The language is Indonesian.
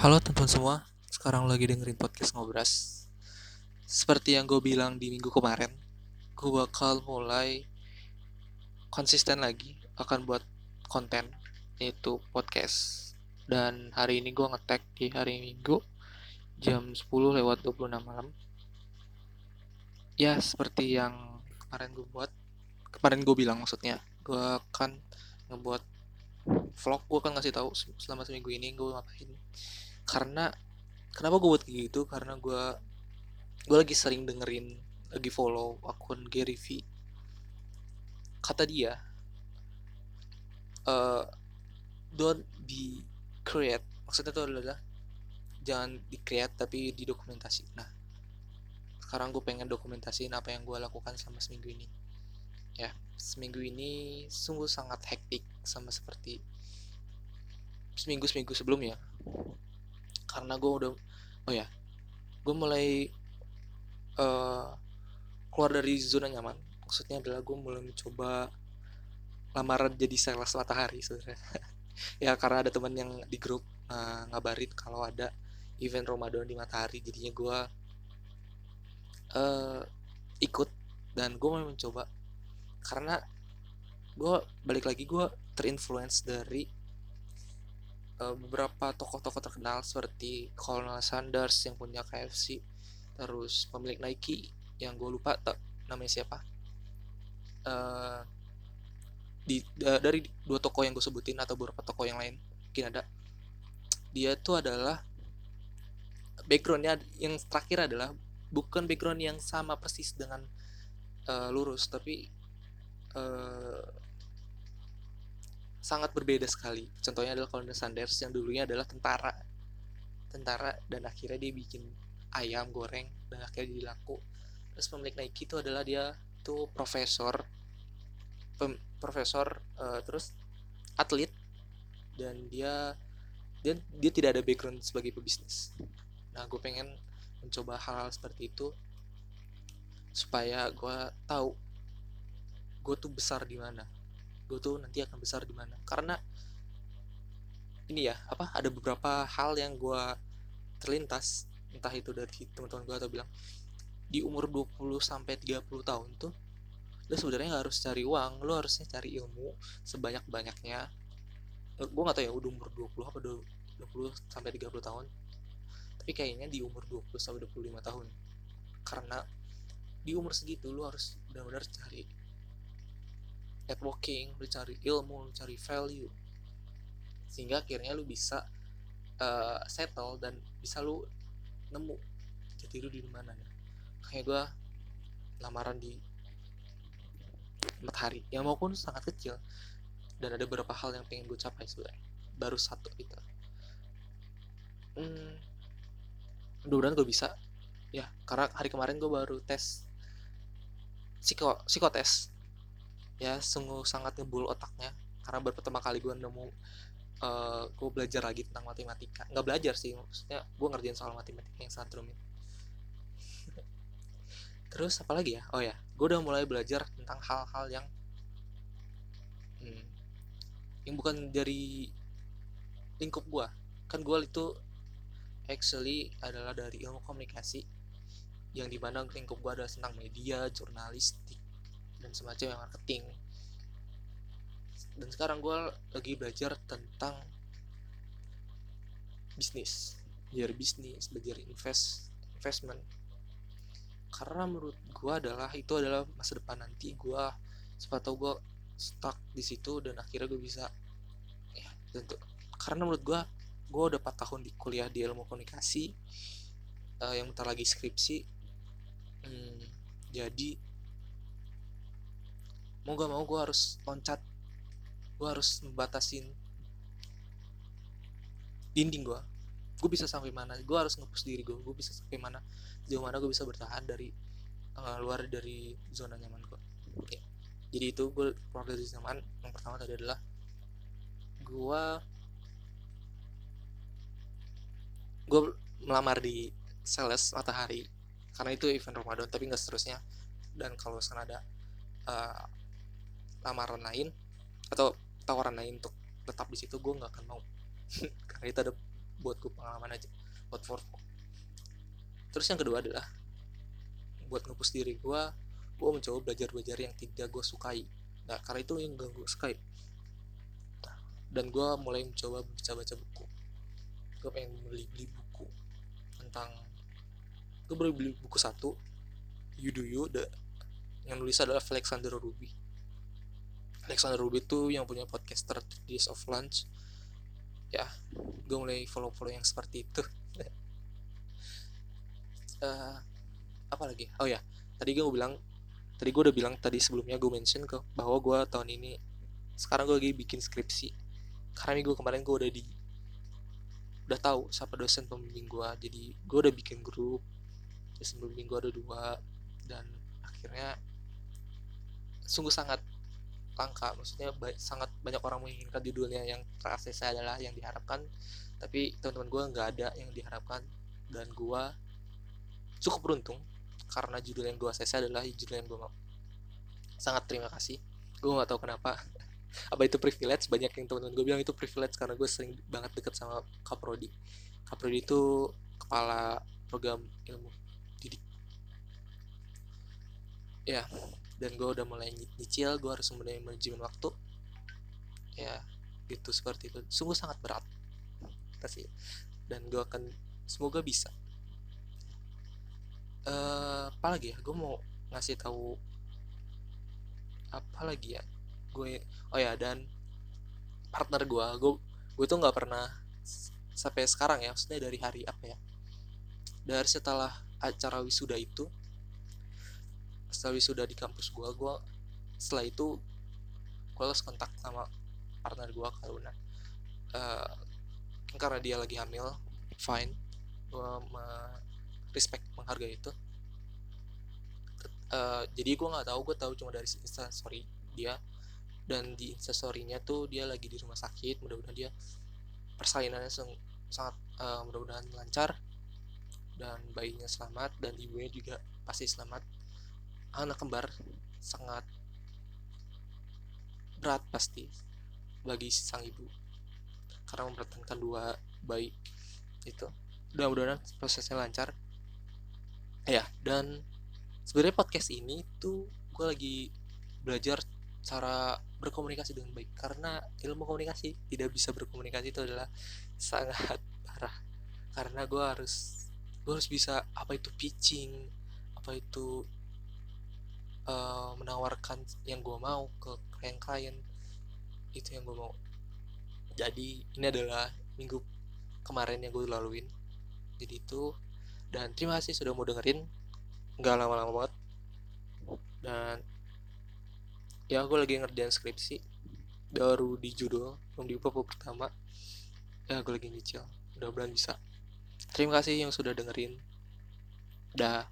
Halo teman-teman semua, sekarang lagi dengerin podcast ngobras. Seperti yang gue bilang di minggu kemarin, gue bakal mulai konsisten lagi akan buat konten yaitu podcast. Dan hari ini gue ngetek di hari Minggu jam 10 lewat 26 malam. Ya seperti yang kemarin gue buat, kemarin gue bilang maksudnya, gue akan ngebuat vlog gue kan ngasih tahu selama seminggu ini gue ngapain karena kenapa gue buat kayak gitu? Karena gue gue lagi sering dengerin lagi follow akun Gary V. Kata dia uh, don't be create. Maksudnya itu adalah jangan di create tapi didokumentasi. Nah sekarang gue pengen dokumentasiin apa yang gue lakukan selama seminggu ini. Ya seminggu ini sungguh sangat hektik sama seperti seminggu seminggu sebelumnya karena gue udah oh ya gue mulai uh, keluar dari zona nyaman. Maksudnya adalah gue mulai mencoba lamaran jadi sales matahari sebenarnya. Ya karena ada teman yang di grup uh, ngabarin kalau ada event Ramadan di matahari. Jadinya gue uh, ikut dan gue mau mencoba. Karena gue balik lagi gue terinfluence dari uh, beberapa tokoh-tokoh terkenal seperti Colonel Sanders yang punya KFC terus pemilik Nike yang gue lupa tak namanya siapa. Uh, di uh, dari dua toko yang gue sebutin atau beberapa toko yang lain mungkin ada. Dia tuh adalah backgroundnya yang terakhir adalah bukan background yang sama persis dengan uh, lurus tapi uh, sangat berbeda sekali. Contohnya adalah Colonel Sanders yang dulunya adalah tentara, tentara dan akhirnya dia bikin ayam goreng dan akhirnya jadi laku. Terus pemilik Nike itu adalah dia tuh profesor, pem, profesor uh, terus atlet dan dia dia dia tidak ada background sebagai pebisnis. Nah gue pengen mencoba hal-hal seperti itu supaya gue tahu gue tuh besar di mana gue tuh nanti akan besar di mana. Karena ini ya apa ada beberapa hal yang gue terlintas entah itu dari teman-teman gue atau bilang di umur 20 sampai 30 tahun tuh lo sebenarnya nggak harus cari uang lo harusnya cari ilmu sebanyak banyaknya gue gak tahu ya udah umur 20 apa 20 sampai 30 tahun. Tapi kayaknya di umur 20 sampai 25 tahun karena di umur segitu lo harus benar-benar cari networking lu cari ilmu lu cari value. Sehingga akhirnya lu bisa uh, settle dan bisa lu nemu jadi lu di mana. Ya kayak gue lamaran di matahari. Yang maupun sangat kecil. Dan ada beberapa hal yang pengen gue capai sebenarnya. Baru satu itu. Hmm, mudah-mudahan gue bisa. Ya karena hari kemarin gue baru tes psiko psikotes ya sungguh sangat ngebul otaknya. Karena baru pertama kali gue nemu uh, eh, gue belajar lagi tentang matematika. Nggak belajar sih maksudnya gue ngerjain soal matematika yang sangat rumit terus apa lagi ya? Oh ya gue udah mulai belajar tentang hal-hal yang hmm, yang bukan dari lingkup gue kan gue itu actually adalah dari ilmu komunikasi yang di mana lingkup gue adalah tentang media jurnalistik dan semacamnya marketing. Dan sekarang gue lagi belajar tentang bisnis. Belajar bisnis belajar invest investment. Karena menurut gue adalah itu adalah masa depan nanti gue sepatau gue stuck di situ dan akhirnya gue bisa ya tentu. Karena menurut gue gue udah 4 tahun di kuliah di ilmu komunikasi uh, yang bentar lagi skripsi. Hmm, jadi mau gak mau gue harus loncat. Gue harus membatasin dinding gue gue bisa sampai mana? Gue harus ngepus diri gue gue bisa sampai mana? Sejauh mana gue bisa bertahan dari uh, luar dari zona nyaman gue oke. Jadi itu gue keluar dari zona nyaman. Yang pertama tadi adalah gue gue melamar di sales matahari. Karena itu event Ramadan tapi nggak seterusnya. Dan kalau misalkan ada uh, lamaran lain atau tawaran lain untuk tetap di situ gue nggak akan mau. Karena itu ada buat gue pengalaman aja buat for terus yang kedua adalah buat ngepus diri gue gue mencoba belajar belajar yang tidak gue sukai. Nah karena itu yang gak gue sukai. Dan gue mulai mencoba baca baca buku. Gue pengen beli beli buku tentang gue beli beli buku satu You Do You the, yang nulis adalah Alexander Ruby Alexander Ruby itu yang punya podcaster Days of Lunch. Ya gue mulai follow follow yang seperti itu. Uh, apa lagi? Oh ya tadi gue bilang tadi gue udah bilang tadi sebelumnya gue mention ke bahwa gue tahun ini sekarang gue lagi bikin skripsi. Karena minggu kemarin gue udah di udah tahu siapa dosen pembimbing gue jadi gue udah bikin grup dosen pembimbing gue ada dua dan akhirnya sungguh sangat langka. Maksudnya ba sangat banyak orang menginginkan judulnya yang saya adalah yang diharapkan. Tapi teman-teman gue nggak ada yang diharapkan. Dan gue cukup beruntung karena judul yang gue saya adalah judul yang gue mau. Sangat terima kasih. Gue nggak tahu kenapa. Apa itu privilege? Banyak yang teman-teman gue bilang itu privilege karena gue sering banget deket sama kaprodi kaprodi itu kepala program ilmu didik. Ya dan gue udah mulai nyicil gue harus mulai manajemen waktu. Ya gitu seperti itu. Sungguh sangat berat. Kasih dan gue akan semoga bisa. Uh, apa ya? Gue mau ngasih tahu apa lagi ya? Gue oh ya dan partner gue gue gue tuh nggak pernah sampai sekarang ya. Maksudnya dari hari apa ya? Dari setelah acara wisuda itu setelah wisuda di kampus gue gue setelah itu gue harus kontak sama partner gue karena uh, karena dia lagi hamil fine. Gue me respect menghargai itu. Uh, jadi gue nggak tahu gue tahu cuma dari instastory dia. Dan di instastorynya tuh dia lagi di rumah sakit mudah-mudahan dia persalinannya sangat uh, mudah-mudahan lancar. Dan bayinya selamat dan ibunya juga pasti selamat anak kembar sangat berat pasti bagi sang ibu. Karena mempertahankan dua bayi itu. Mudah-mudahan prosesnya lancar. Ya dan sebenarnya podcast ini tuh gue lagi belajar cara berkomunikasi dengan baik. Karena ilmu komunikasi tidak bisa berkomunikasi itu adalah sangat parah. Karena gue harus gue harus bisa apa itu pitching apa itu uh, menawarkan yang gue mau ke klien-klien itu yang gue mau. Jadi ini adalah minggu kemarin yang gue laluin. Jadi itu dan terima kasih sudah mau dengerin. Nggak lama-lama banget. Dan ya gue lagi ngerjain skripsi baru di judul belum di bab pertama. Ya gue lagi nyicil. Mudah-mudahan bisa. Terima kasih yang sudah dengerin. Dah